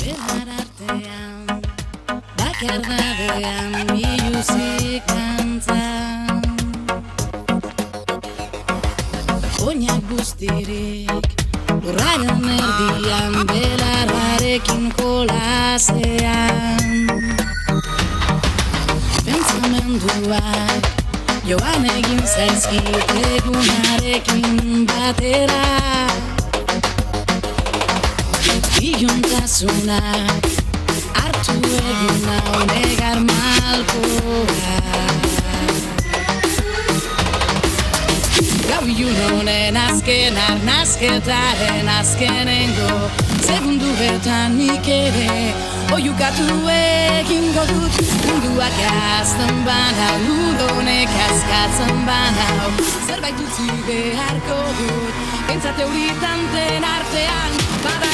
Belar artean, bakardadean, biluzik kantzan. Oinak guztirik, urraren erdian, belarrarekin kolasean. Pentsamenduak, joan egin zaizkit egunarekin batera. Iluntasunak hartu egin hau negar malkoa. Gau ilunonen azken arnazketaren azkenengo Segunduetan nik ere Oiukatu egingo dut Munduak azten banau Ludonek azkatzen banau Zerbait utzi beharko dut Entzate horitan den artean Bada ez bada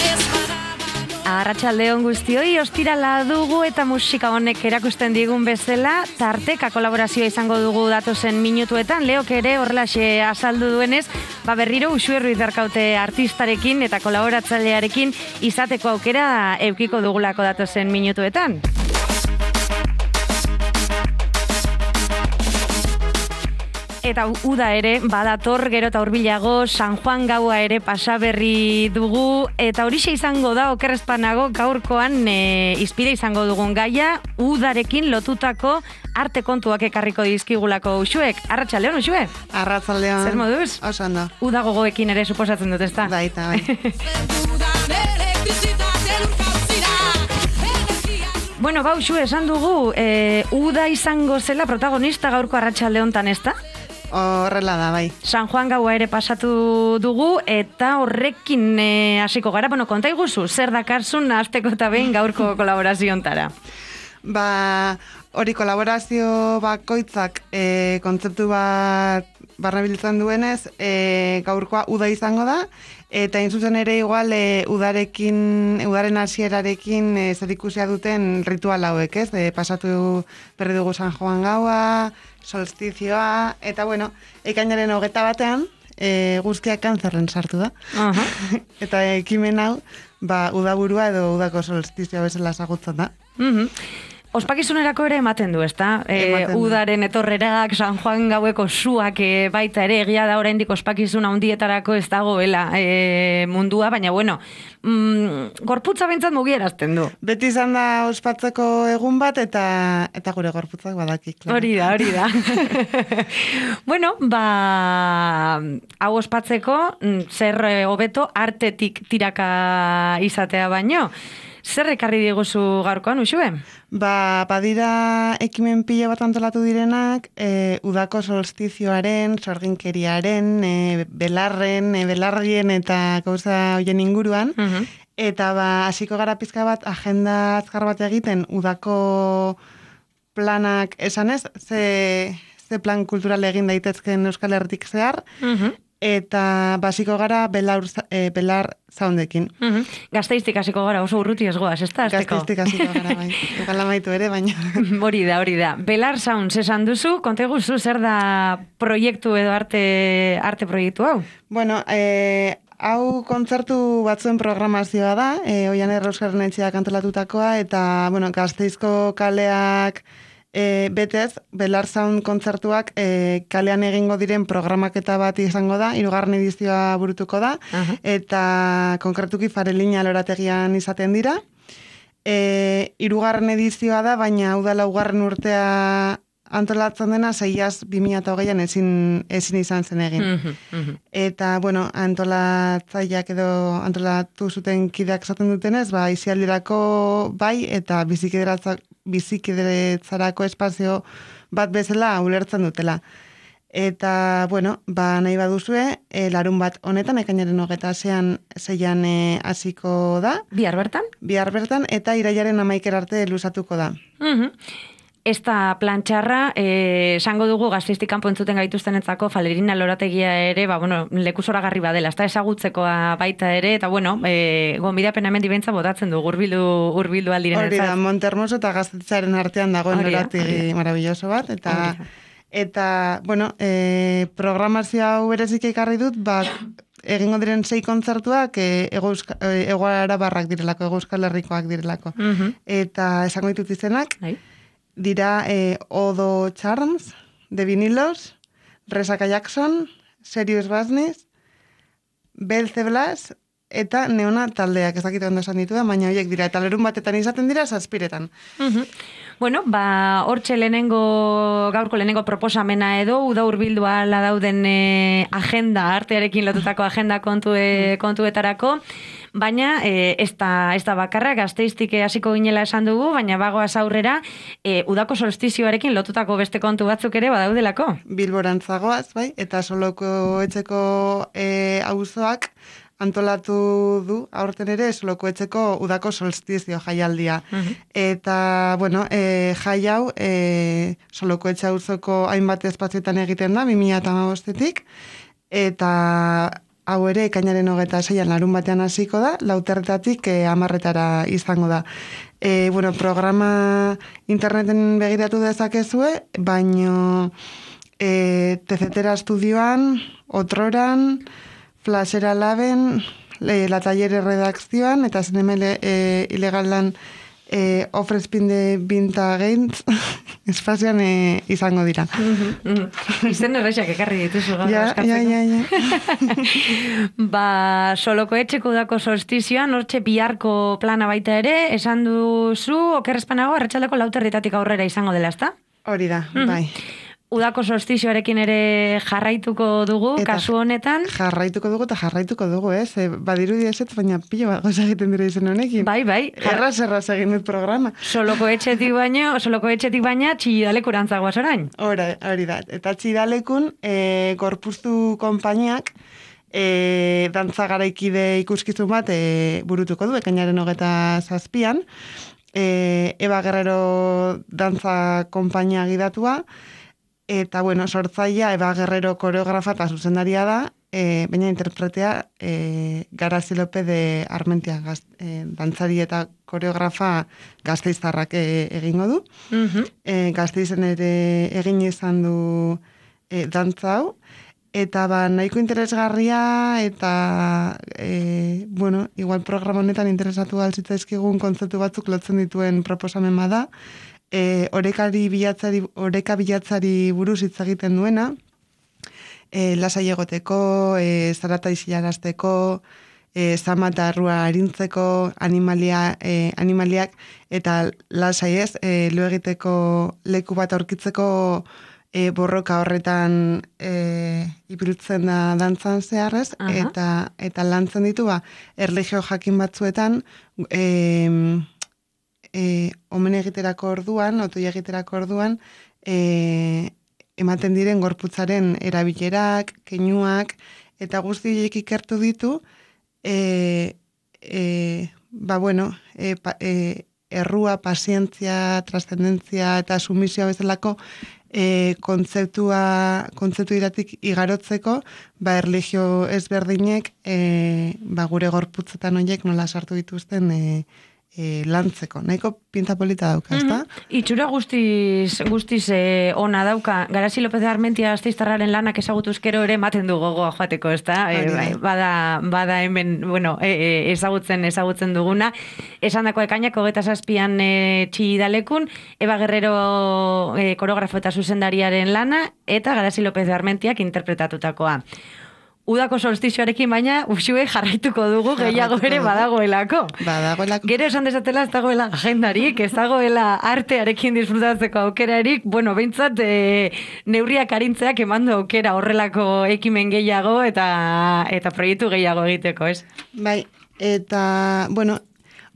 Arratxaldeon guztioi, ostirala dugu eta musika honek erakusten digun bezala, tarteka kolaborazioa izango dugu datozen minutuetan, leok ere horrelaxe azaldu duenez, ba berriro usuerru izarkaute artistarekin eta kolaboratzailearekin izateko aukera eukiko dugulako datozen minutuetan. Eta uda ere, badator gero eta hurbilago San Juan gaua ere pasaberri dugu, eta horixe izango da, okerrezpanago, gaurkoan e, izpide izango dugun gaia, udarekin lotutako arte kontuak ekarriko dizkigulako usuek. Arratxaldeon, usue? Arratzaldeon. Zer moduz? Ondo. Uda gogoekin ere suposatzen dut, ezta? Bai. Lurkauzira Energia Bueno, ba, usue, esan dugu, e, uda izango zela protagonista gaurko arratsalde hontan, ezta? Horrela da, bai. San Juan gaua ere pasatu dugu eta horrekin eh, hasiko gara, bueno, konta iguzu, zer dakarzun azteko eta behin gaurko kolaboraziontara. Ba, hori kolaborazio bakoitzak e, kontzeptu bat barnabiltzen duenez, e, gaurkoa uda izango da, eta hain zuzen ere igual e, udarekin, udaren hasierarekin e, zer ikusia duten ritual hauek, ez? E, pasatu berri dugu San Juan gaua, solstizioa, eta bueno, ekainaren hogeta batean, e, guztiak kanzerren sartu da. Aha. eta ekimen hau, ba, udaburua edo udako solstizioa bezala ezagutzen da. Mhm. Ospakizunerako ere ematen du, ezta? E, udaren etorrerak, San Juan gaueko suak e, baita ere, egia da oraindik ospakizun handietarako ez dagoela e, mundua, baina bueno, mm, gorputza bentsat mugierazten du. Beti izan da ospatzeko egun bat eta eta gure gorputzak badaki. Claro. Hori da, hori da. bueno, ba, hau ospatzeko, mm, zer hobeto artetik tiraka izatea baino. Zer ekarri diguzu gaurkoan, usue? Ba, badira ekimen pila bat antolatu direnak, e, udako solstizioaren, sorginkeriaren, e, belarren, e, belarrien eta gauza hoien inguruan. Mhm. Eta ba, hasiko gara pizka bat agenda azkar bat egiten udako planak esanez, ze, ze plan kultural egin daitezken Euskal Herritik zehar, Mhm. Eta basiko gara belar, e, belar zaundekin. Mhm. Gazteiztik hasiko gara oso urruti ez goaz, ez da? Gazteiztik hasiko gara, bai. Egal amaitu ere, baina... Hori da, hori da. Belar Sounds esan duzu, konte guzu zer da proiektu edo arte, arte proiektu hau? Bueno, e, hau kontzertu batzuen programazioa da, e, oian errauskaren etxeak antolatutakoa, eta, bueno, gazteizko kaleak e, betez, Belar Sound kontzertuak e, kalean egingo diren programaketa bat izango da, irugarren edizioa burutuko da, Aha. eta konkretuki farelina lorategian izaten dira. E, irugarren edizioa da, baina hau da laugarren urtea antolatzen dena, zeiaz 2008an ezin, ezin izan zen egin. Mhm, mhm. Eta, bueno, antolatzaileak edo antolatu zuten kideak esaten dutenez, ba, izialdirako bai, eta bizikideretzarako espazio bat bezala ulertzen dutela. Eta, bueno, ba, nahi baduzue, e, larun bat honetan, ekainaren hogeta zean zeian e, hasiko da, Bihar bertan? bihar bertan, eta iraiaren amaiker arte luzatuko da. Mhm. Ez da plantxarra, eh, esango dugu gazteiztik kanpo entzuten gaituztenetzako falerina lorategia ere, ba, bueno, leku zoragarri badela, ez da ezagutzekoa baita ere, eta bueno, eh, gonbidapen hemen dibentza botatzen du, urbildu, urbildu aldiren Hori da, Montermoso eta gaztetzaren artean dagoen lorategi marabilloso bat, eta eta, bueno, e, programazio hau berezik ekarri dut, ba, egingo diren sei kontzertuak e, ego, euska, e, ego arabarrak direlako, ego herrikoak direlako. Mhm. Eta esango ditut izenak, Bai. Dira e, Odo Charms, de Vinilos, Resaka Jackson, Serious Business, Belze Blas, eta Neona taldeak, ez dakit ondo esan ditu baina horiek dira, eta lerun batetan izaten dira, zazpiretan. Mhm. Bueno, ba, hortxe lehenengo, gaurko lehenengo proposamena edo, uda urbildua ala dauden e, agenda, artearekin lotutako agenda kontu, e, kontuetarako, baina e, ez, da, ez da bakarra, gazteiztik e, hasiko ginela esan dugu, baina bagoaz aurrera, e, udako solstizioarekin lotutako beste kontu batzuk ere badaudelako. Bilborantzagoaz, bai, eta soloko etxeko e, auzoak antolatu du aurten ere soloko etxeko udako solstizio jaialdia. Eta, bueno, e, jai hau e, soloko etxe auzoko hainbat espazioetan egiten da, 2008-etik, eta hau ere, ekainaren hogeta zeian larun batean hasiko da, lauterretatik e, amarretara izango da. E, bueno, programa interneten begiratu dezakezue, baino e, TZTera estudioan, Otroran, Flashera Laben, e, La Tallere redakzioan, eta zinemele e, ilegalan e, ofrezpin de binta geintz, espazioan e, izango dira. Izen errexak ekarri dituzu Ja, ja, ja, ja. Ba, soloko etxeko udako solstizioan, hortxe biharko plana baita ere, esan duzu, okerrezpanago, arratsaldeko lauterritatik aurrera izango dela, ezta? Hori da, bai. Udako solstizioarekin ere jarraituko dugu, Eta- kasu honetan. Jarraituko dugu eta jarraituko dugu, ez? E, badirudi ez, baina pilo bat goza egiten dira izen honekin. Bai, bai, jar- Erraz, erraz egin dut programa. soloko etxetik baino, soloko etxetik baina txillalekurantzagoaz orain. Hora, hori da. Eta txidalekun, e, gorpuztu konpainiak, e, dantza garaikide ikuskizun bat e, burutuko du, ekainaren hogeta zazpian. E, Eba Guerrero dantza konpainia gidatua, eta bueno, sortzaia Eba Guerrero koreografa eta zuzendaria da, e, baina interpretea e, Garazi Lope de Armentia gaz, e, dantzari eta koreografa gazteiztarrak e, egingo du. Mhm. e, gazteizen ere egin izan du e, dantza hau, eta ba, nahiko interesgarria eta e, bueno, igual programa honetan interesatu altzitzaizkigun kontzeptu batzuk lotzen dituen proposamen bada, e, orekari bilatzari, oreka bilatzari buruz hitz egiten duena, e, lasai egoteko, e, zarata isilarazteko, e, zama eta arintzeko, animalia, e, animaliak, eta lasai ez, e, lo egiteko leku bat aurkitzeko e, borroka horretan e, ibiltzen da dantzan zeharrez, Aha. eta, eta lantzen ditu ba, erligio jakin batzuetan, e, e, omen egiterako orduan, otoi egiterako orduan, e, ematen diren gorputzaren erabilerak, keinuak, eta guzti horiek ikertu ditu, e, e, ba bueno, e, pa, e, errua, pazientzia, trascendentzia eta sumisioa bezalako e, kontzeptua, kontzeptu iratik igarotzeko, ba erligio ezberdinek e, ba, gure gorputzetan horiek nola sartu dituzten e, e, lantzeko. Nahiko pinta polita dauka, ezta? Itxura guztiz, guztiz eh, ona dauka. Garasi López de Armentia Asteiztarraren lanak ezagutuz gero ere ematen du gogoa joateko, ezta? Bai, bada, bada hemen, bueno, eh, eh, ezagutzen ezagutzen duguna. Esan dako ekainako geta zazpian eh, txidalekun, Eba Guerrero eh, koreografo eta zuzendariaren lana, eta Garasi López de Armentiak interpretatutakoa. Udako solstizioarekin baina usue jarraituko dugu gehiago ere badagoelako. Badagoelako. Gero esan desatela ez dagoela agendarik, ez dagoela artearekin disfrutatzeko aukerarik, bueno, behintzat e, neurriak arintzeak eman du aukera horrelako ekimen gehiago eta eta proiektu gehiago egiteko, ez? Bai, eta, bueno,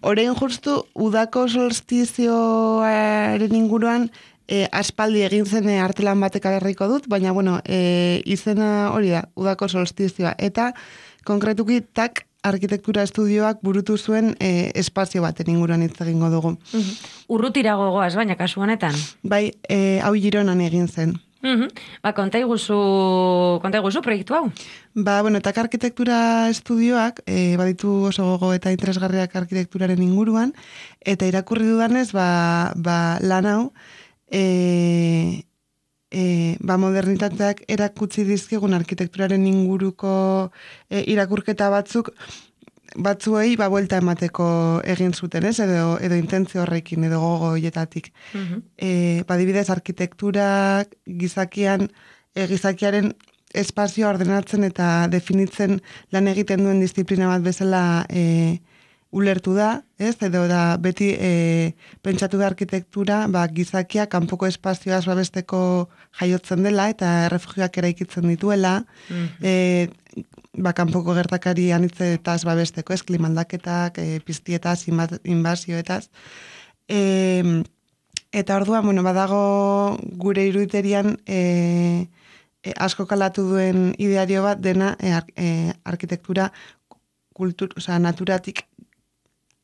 orain justu udako solstizioaren inguruan e, aspaldi egin zen e, artelan batek agerriko dut, baina, bueno, e, izena hori da, udako solstizioa. Eta, konkretuki, tak arkitektura estudioak burutu zuen e, espazio baten inguruan hitz egingo dugu. Urrutira gogoaz, baina kasu honetan. Bai, e, hau gironan egin zen. Mhm. Ba, konta iguzu, konta iguzu proiektu hau. Ba, bueno, eta arkitektura estudioak, e, baditu oso gogo eta interesgarriak arkitekturaren inguruan, eta irakurri dudanez, ba, ba lan hau, e, e, ba modernitateak erakutsi dizkigun arkitekturaren inguruko e, irakurketa batzuk batzuei ba buelta emateko egin zuten, ez? Edo edo intentzio horrekin edo gogo hoietatik. Mhm. Eh, badibidez arkitektura gizakian e, gizakiaren espazioa ordenatzen eta definitzen lan egiten duen disiplina bat bezala e, ulertu da, ez? Edo da beti e, pentsatu da arkitektura, ba, gizakia kanpoko espazioaz babesteko jaiotzen dela eta errefugioak eraikitzen dituela, e, ba, kanpoko gertakari anitzetaz babesteko, ez? Klimaldaketak, e, piztietaz, inba- inbasioetaz. E, eta orduan, bueno, badago gure iruditerian e, e, asko kalatu duen ideario bat dena e, ar, e, arkitektura kultur, osea, naturatik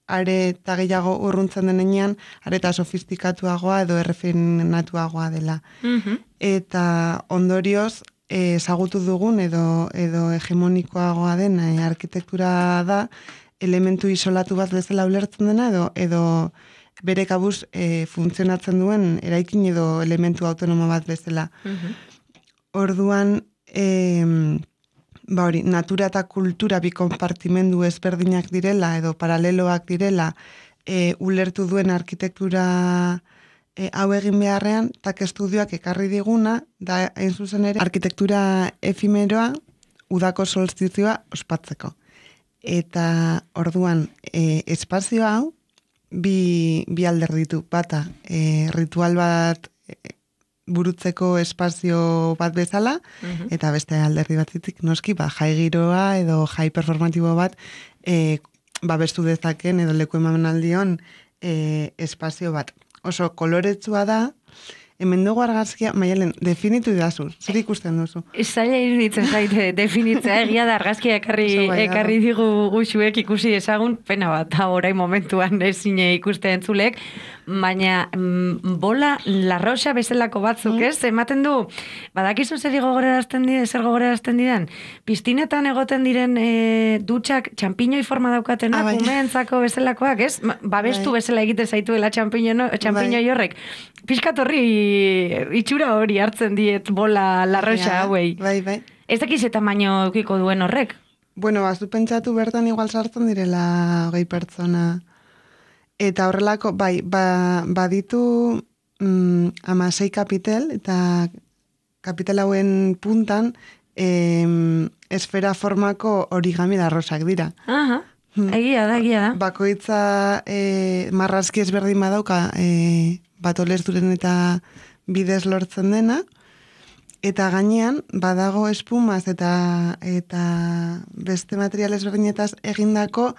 are eta gehiago urruntzen denean, are eta sofistikatuagoa edo errefinatuagoa dela. Mhm. Eta ondorioz, eh, ezagutu dugun edo edo hegemonikoagoa den eh, arkitektura da elementu isolatu bat bezala ulertzen dena edo edo bere kabuz eh, funtzionatzen duen eraikin edo elementu autonomo bat bezala. Orduan, em, ba hori, natura eta kultura bi konpartimendu ezberdinak direla edo paraleloak direla e, ulertu duen arkitektura e, hau egin beharrean, tak estudioak ekarri diguna, da hain zuzen ere, arkitektura efimeroa udako solstizioa ospatzeko. Eta orduan, e, espazio hau, bi, bi alder ditu, bata, e, ritual bat e, burutzeko espazio bat bezala, eta beste alderdi batzitik noski, ba, jai giroa edo jai performatibo bat e, babestu dezaken edo leku emanaldion e, espazio bat. Oso koloretsua da, hemen dugu argazkia, maialen, definitu idazu, zer ikusten duzu? Zaila iruditzen zaite definitzea egia da argazkia ekarri, bai, ekarri digu guxuek ikusi ezagun, pena bat, da orain momentuan ezin ikuste entzulek, baina mm, bola larroxa bezalako batzuk, ez? Ematen du, badakizu zer gogorarazten di, zer gogorarazten didan? Piztinetan egoten diren e, dutxak txampiñoi forma daukatenak, Ah, bai. umeentzako bezalakoak, ez? Babestu Bai. bezala egite zaituela txampiño, txampiñoi Bai. horrek. Piskat horri itxura hori hartzen diet bola larroxa Ja, hauei. Bai, bai. Ez dakiz eta eukiko duen horrek. Bueno, bazu pentsatu bertan igual sartzen direla hogei pertsona. Eta horrelako, bai, ba, baditu mm, amasei kapitel, eta kapitel hauen puntan em, esfera formako origami larrosak dira. Aha, egia da, egia da. Bakoitza e, marrazki ezberdin badauka e, bat olezduren eta bidez lortzen dena, eta gainean badago espumaz eta eta beste material ezberdinetaz egindako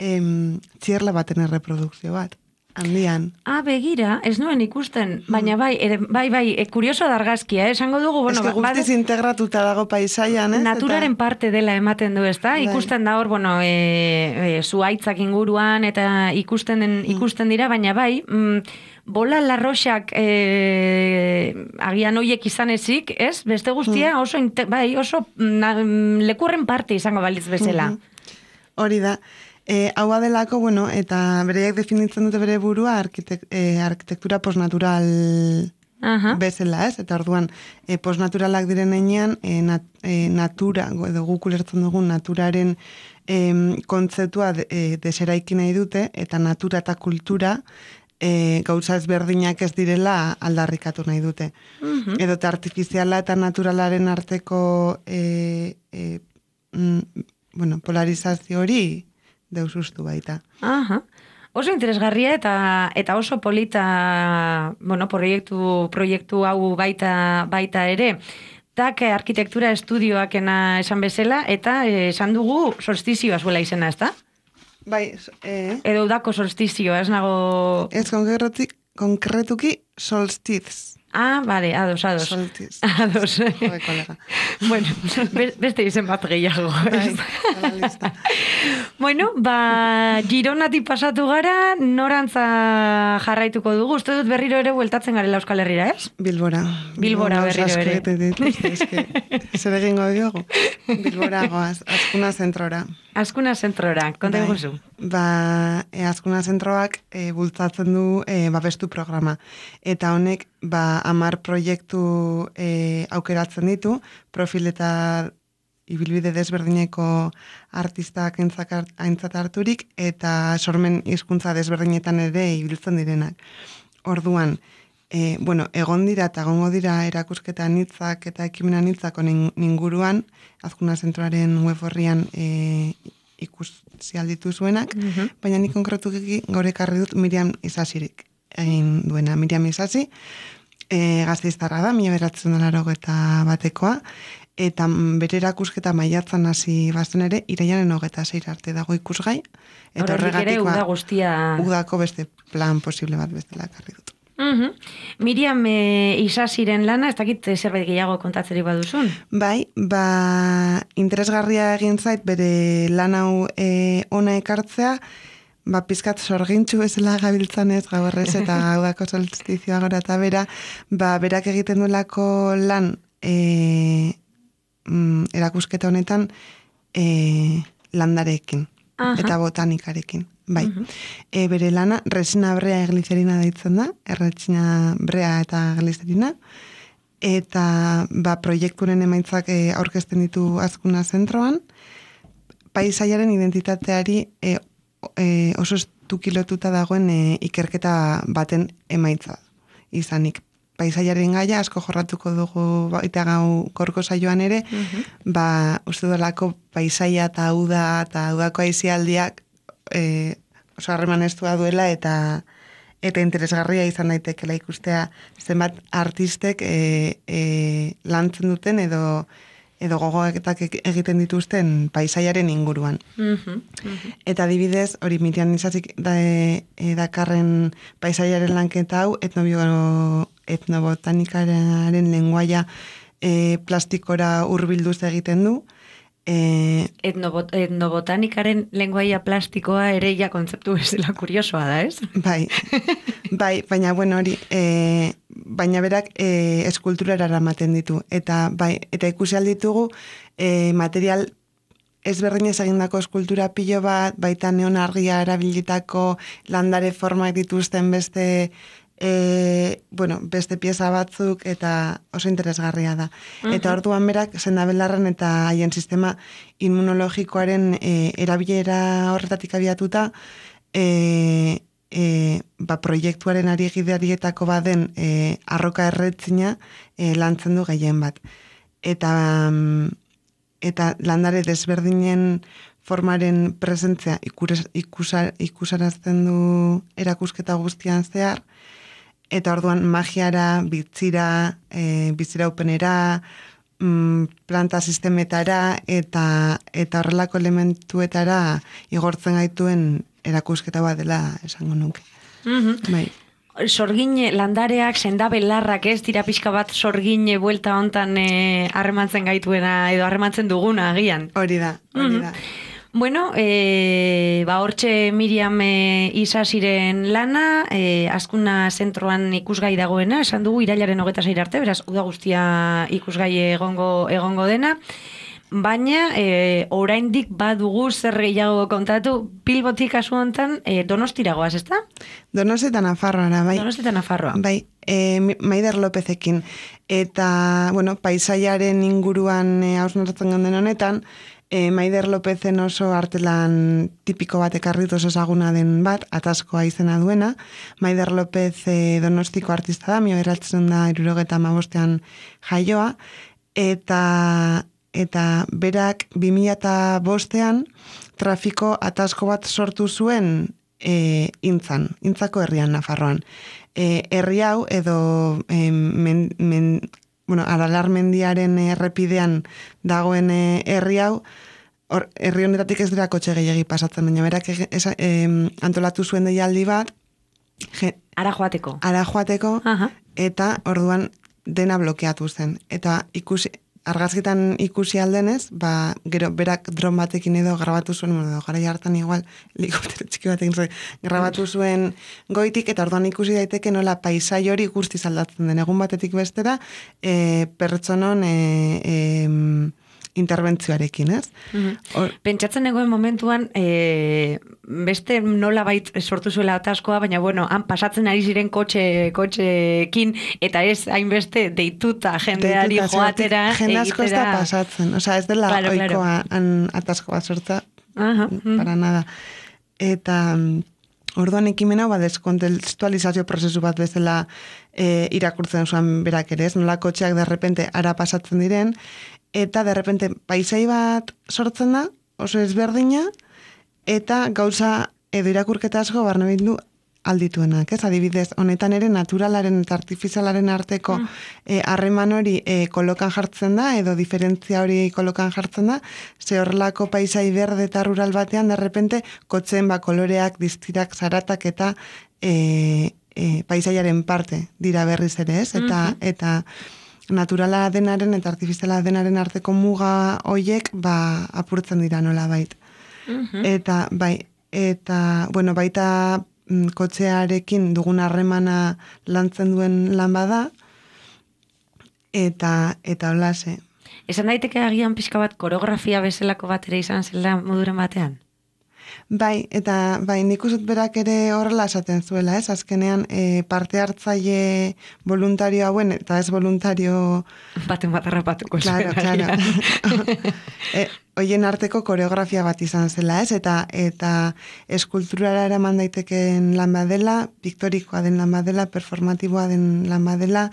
em, txierla baten erreprodukzio bat. Handian. Ah, begira, ez nuen ikusten, baina bai, ere, bai, bai, e, kurioso da argazkia, eh? esango dugu, bueno, Bueno, ba- guztiz badu- integratuta dago paisaian, ez? naturaren Eta- parte dela ematen du, ezta? Bai. Ikusten da hor, bueno, e, e, zuaitzak inguruan eta ikusten den, ikusten dira, baina bai, mm, bola larroxak e, agian hoiek izan ezik, ez? Beste guztia oso, inte, bai, oso na, mm, lekurren parte izango balitz bezala. Mhm. Hori da. E, hau delako, bueno, eta bereiak definitzen dute bere burua arkitek, e, arkitektura posnatural Aha. bezala, ez? Eta orduan, e, posnaturalak diren heinean, e, nat, e, natura, edo guk ulertzen dugun naturaren em, kontzeptua de, e, deseraiki nahi dute, eta natura eta kultura e, gauza ezberdinak ez direla aldarrikatu nahi dute. Mhm. Edo eta artifiziala eta naturalaren arteko e, e, mm, bueno, polarizazio hori deusustu baita. Aha. Oso interesgarria eta eta oso polita, bueno, proiektu proiektu hau baita baita ere. Tak eh, arkitektura estudioakena esan bezala eta eh, esan dugu solstizioa zuela izena, ezta? Bai, e, Edo udako solstizioa, ez nago... ez konkretuki, konkretuki solstiz. Ah, bale, ados, ados. Solstiz. Ados. Kolega. bueno, be- beste izen bat gehiago. Bai, ez? Bueno, ba, Gironatik pasatu gara, norantza jarraituko dugu. Uste dut berriro ere bueltatzen garela Euskal Herrira, ez? Bilbora. Bilbora gauza berriro ere. egiten dituzte, eske, Zer egingo diogu? Bilbora goaz, azkuna zentrora. Azkuna zentrora, konta Bai. Ba, e, azkuna zentroak e, bultzatzen du e, babestu programa. eta honek ba amar proiektu e, aukeratzen ditu, profil eta ibilbide desberdineko artistak aintzat harturik, eta sormen hizkuntza desberdinetan ere ibiltzen direnak. Orduan, e, bueno, egon dira eta egongo dira erakusketa nitzak eta ekimena nitzak honen inguruan, azkuna zentroaren web horrian e, ikusi alditu zuenak, baina ni konkretuki gaur ekarri dut Miriam Isasirik egin duena. Miriam Isasi, e, gazteiztarra da, mila beratzen eta batekoa, eta mm, bere erakusketa maiatzan hasi bazen ere, iraiaren hogeta zeir arte dago ikusgai, eta horregatik ba, uda guztia... udako beste plan posible bat bestela ekarri dut. Mhm. Miriam e, Isasiren lana, ez dakit eh, zerbait gehiago kontatzeri baduzun. Bai, ba, interesgarria egin zait bere lan hau e, ona ekartzea, ba, pizkat sorgintxu bezala gabiltzan ez gaurrez eta gaudako solstizioa gora eta bera, ba, berak egiten duelako lan e, mm, erakusketa honetan e, landarekin Aha. eta botanikarekin. Bai. e, bere lana resina brea glicerina deitzen da, erretxina brea eta glicerina, eta ba, proiekturen emaitzak e, aurkezten ditu azkuna zentroan, paisaiaren identitateari e, e, oso estukilotuta dagoen e, ikerketa baten emaitza izanik. Paisaiaren gaia asko jorratuko dugu baita gau korko saioan ere, ba, uste dolako paisaia eta uda eta udako aizialdiak e, oso harreman estua duela eta eta interesgarria izan daitekela ikustea zenbat artistek e, e, lantzen duten edo edo gogoetak egiten dituzten paisaiaren inguruan. Mhm. Eta adibidez, hori Miriam Isazik da, e, e, dakarren paisaiaren lanketa hau, etnobio, etnobotanikaren lenguaia e, plastikora hurbilduz egiten du. E, Etnobot, etnobotanikaren lenguaia plastikoa ere ja kontzeptu bezala kuriosoa da, ez? bai, bai, baina bueno hori, e, baina berak e, eskulturara eramaten ditu. Eta, bai, eta ikusi alditugu e, material ezberdinez egindako eskultura pilo bat, baita neonargia erabilitako landare formak dituzten beste e, bueno, beste pieza batzuk eta oso interesgarria da. Eta orduan berak sendabelarren eta haien sistema immunologikoaren e, erabilera horretatik abiatuta e, e, ba, proiektuaren ari gidarietako baden e, arroka erretzina e, lantzen du gehien bat. Eta eta landare desberdinen formaren presentzia ikusarazten du erakusketa guztian zehar, eta orduan magiara, bitzira, e, biziraupenera, mm, planta sistemetara eta eta horrelako elementuetara igortzen gaituen erakusketa bat dela esango nuke. Mhm. Bai. Sorgine landareak, sendabelarrak ez, dira pixka bat sorgine buelta hontan eh, harremantzen gaituena edo harremantzen duguna agian. Hori da, hori da. Bueno, e, ba, hortxe Miriam e, Isasiren lana, e, askuna zentroan ikusgai dagoena, esan dugu irailaren hogeta zeir arte, beraz, uda guztia ikusgai egongo, egongo dena, baina e, oraindik badugu zer gehiago kontatu, Bilbotik kasu hontan e, donostiragoaz, ezta? Donosti eta Nafarroara, bai. Donosti eta Nafarroa. Bai, e, Maider Lopezekin. Eta, bueno, paisaiaren inguruan e, gonden honetan, e, Maider Lopezen oso artelan tipiko bat ekarrit oso ezaguna den bat, ataskoa izena duena. Maider Lopez e, donostiko artista da, mio eratzen da irurogeta mabostean jaioa, eta eta berak 2005 bostean trafiko atasko bat sortu zuen e, intzan, intzako herrian Nafarroan. E, herri hau edo e, men, men, bueno, aralar mendiaren errepidean dagoen e, herri hau, hor, herri honetatik ez dira kotxe gehiagi pasatzen, baina berak esa- em, antolatu zuen deialdi bat, je, Ara joateko. ara joateko, Aha. eta orduan dena blokeatu zen. Eta ikusi, argazkitan ikusi aldenez, ba, gero berak dron batekin edo grabatu zuen, bueno, gara hartan igual, helikoptero txiki batekin zuen, grabatu zuen goitik, eta orduan ikusi daiteke nola paisai hori guztiz aldatzen den. Egun batetik bestera, e, pertsonon e, e, interbentzioarekin, ez? Hor- Pentsatzen egoen momentuan, e, beste nola bait sortu zuela ataskoa, baina bueno, han pasatzen ari ziren kotxe, kotxeekin, eta ez hainbeste deituta jendeari Deituta, joatera, jende asko ez da pasatzen. Osea, ez dela Claro, claro. oikoa han atasko bat sortza, Aha, mm. para nada. Eta mm, orduan ekimena ba deskontestualizazio prozesu bat bezala e, irakurtzen zuen berak ere, ez nola kotxeak derrepente ara pasatzen diren, eta derrepente paisai bat sortzen da, oso ezberdina, eta gauza edo irakurketa asko barne bildu aldituenak, ez? Adibidez, honetan ere naturalaren eta artifizialaren arteko eh, harreman hori e, kolokan jartzen da, edo diferentzia hori kolokan jartzen da, ze horrelako paisai berde eta rural batean, derrepente, kotzen ba koloreak, diztirak, zaratak eta e, e, paisaiaren parte dira berriz ere, ez? Eta, eta naturala denaren eta artifiziala denaren arteko muga hoiek ba apurtzen dira nola bait. Eta bai, eta bueno, baita mm, kotxearekin dugun harremana lantzen duen lan bada eta eta holase. Esan daiteke agian pixka bat koreografia bezalako bat ere izan zela moduren batean? Bai, eta bai, nik dut berak ere horrela esaten zuela, ez? Azkenean e, parte hartzaile voluntario hauen eta ez voluntario Baten bat harrapatuko Claro, claro. e, oien arteko koreografia bat izan zela, ez? Eta eta eskulturara eraman daitekeen lan badela, piktorikoa den lan badela, performatiboa den lan badela,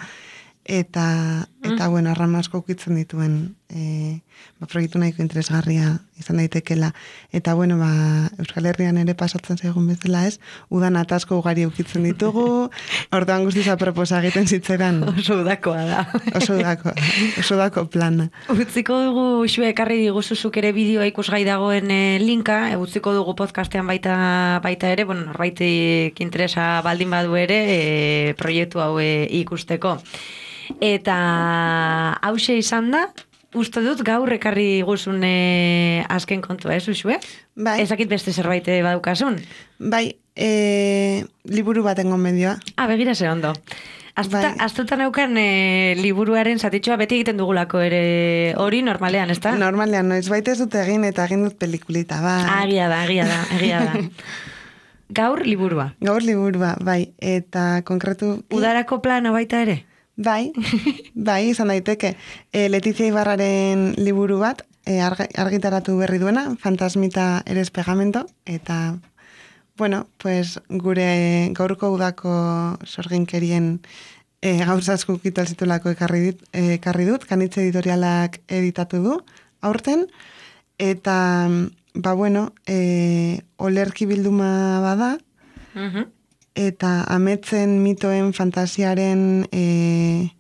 eta, eta bueno, arrama asko ukitzen dituen e, ba, proiektu nahiko interesgarria izan daitekela. Eta, bueno, ba, Euskal Herrian ere pasatzen zaigun bezala ez, udan atasko ugari ukitzen ditugu, orduan guztiz aproposa egiten zitzeran, Oso udakoa da. oso dako, oso dako plana. Utziko dugu xue ekarri diguzuzuk ere bideoa ikusgai dagoen e, linka, e, utziko dugu podcastean baita baita ere, bueno, norbaitik interesa baldin badu ere, e, proiektu hau ikusteko. Eta hause izan da, uste dut gaur ekarri guzun e, azken kontua, ez uxue? Bai. Ezakit beste zerbait e, badukasun. Bai, e, liburu baten gomendioa. Ah, begira ze ondo. Aztuta, Bai. aztuta neukan e, liburuaren zatitxoa beti egiten dugulako ere hori normalean, ezta? Normalean, noiz baita ez dut egin eta egin dut pelikulita, bai. Agia da, agia da, agia da. Gaur liburua. Gaur liburua, bai, eta konkretu... Udarako plano baita ere? Bai, bai, izan daiteke. E, Letizia Ibarraren liburu bat, e, argi- argitaratu berri duena, Fantasmita eres pegamento, eta, bueno, pues, gure gaurko udako sorginkerien e, gauza asko ukitu alzitulako ekarri, dit, ekarri dut, kanitze editorialak editatu du, aurten, eta, ba, bueno, e, olerki bilduma bada, Mhm. Eta ametzen mitoen fantasiaren e,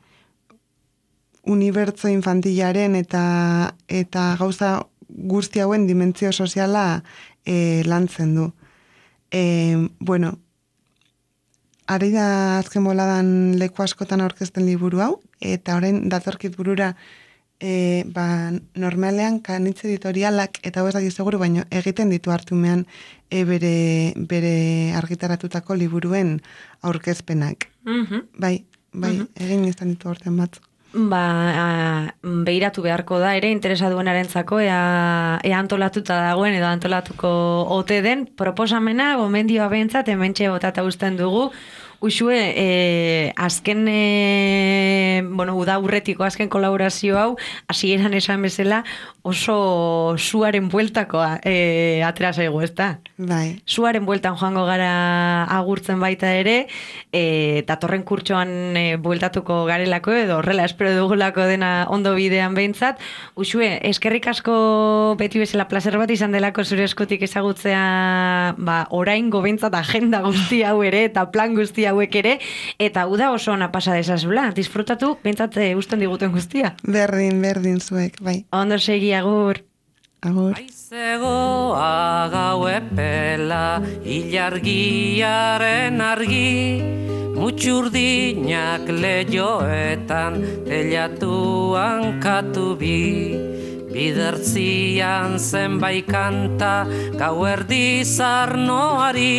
unibertso infantilaren eta eta gauza guzti hauen dimentsio soziala e, lantzen du. E, bueno, ari da azken boladan leku askotan aurkezten liburu hau, eta orain datorkit burura e, ba, normalean kanitz editorialak, eta ez dakit seguru, baino egiten ditu hartumean e, bere, bere argitaratutako liburuen aurkezpenak. Mhm. Bai, bai, egin izan ditu aurten batzuk. Ba, behiratu beharko da ere interesa duenarentzako ea, ea antolatuta dagoen edo antolatuko ote den proposamena gomendioa behintzat hementxe botata uzten dugu Uxue, e, azken, e, bueno, uda urretiko azken kolaborazio hau, hasieran esan bezala, oso suaren bueltakoa e, atera zaigu, ezta? Bai, Suaren bueltan joango gara agurtzen baita ere, e, datorren kurtsoan e, bueltatuko garelako edo horrela espero dugulako dena ondo bidean behintzat. Uxue, eskerrik asko beti bezala placer bat izan delako zure eskutik ezagutzea ba, orain behintzat agenda guzti hau ere eta plan guzti hauek ere, eta uda oso ona pasa desazula. Disfrutatu, behintzat e, usten diguten guztia. berdin, berdin zuek, bai. Ondo segi agur. Agur. Aizegoa gau epela ilargiaren argi Mutxurdinak lehioetan telatuan katubi Bidertzian zenbait kanta gauerdi zarnoari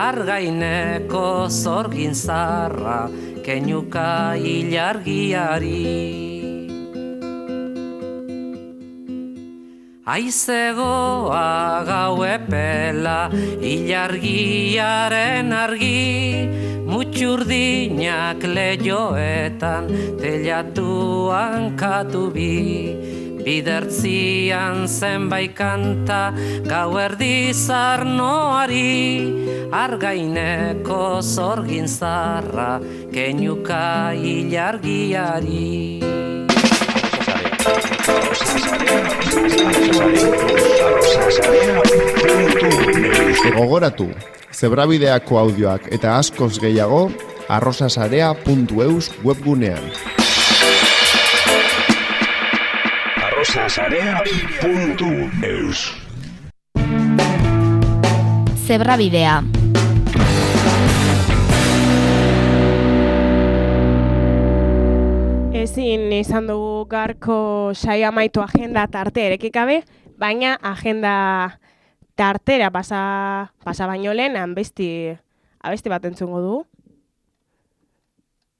Argaineko zorgin zarra kenuka ilargiari Aizegoa gau epela, ilargiaren argi, mutxurdinak lehioetan, telatuan katu bi. Bidertzian zenbait kanta, gau erdizar noari, argaineko zorgin zarra, kenyuka ilargiari. Gogoratu, zebrabideako audioak eta askoz gehiago arrosasarea.eus webgunean. arrosasarea.eus Zebrabidea. Ezin izan dugu garko saio amaitu agenda tarte erekikabe, baina agenda tartera pasa, pasa baino lehen abesti, abesti bat entzungo dugu.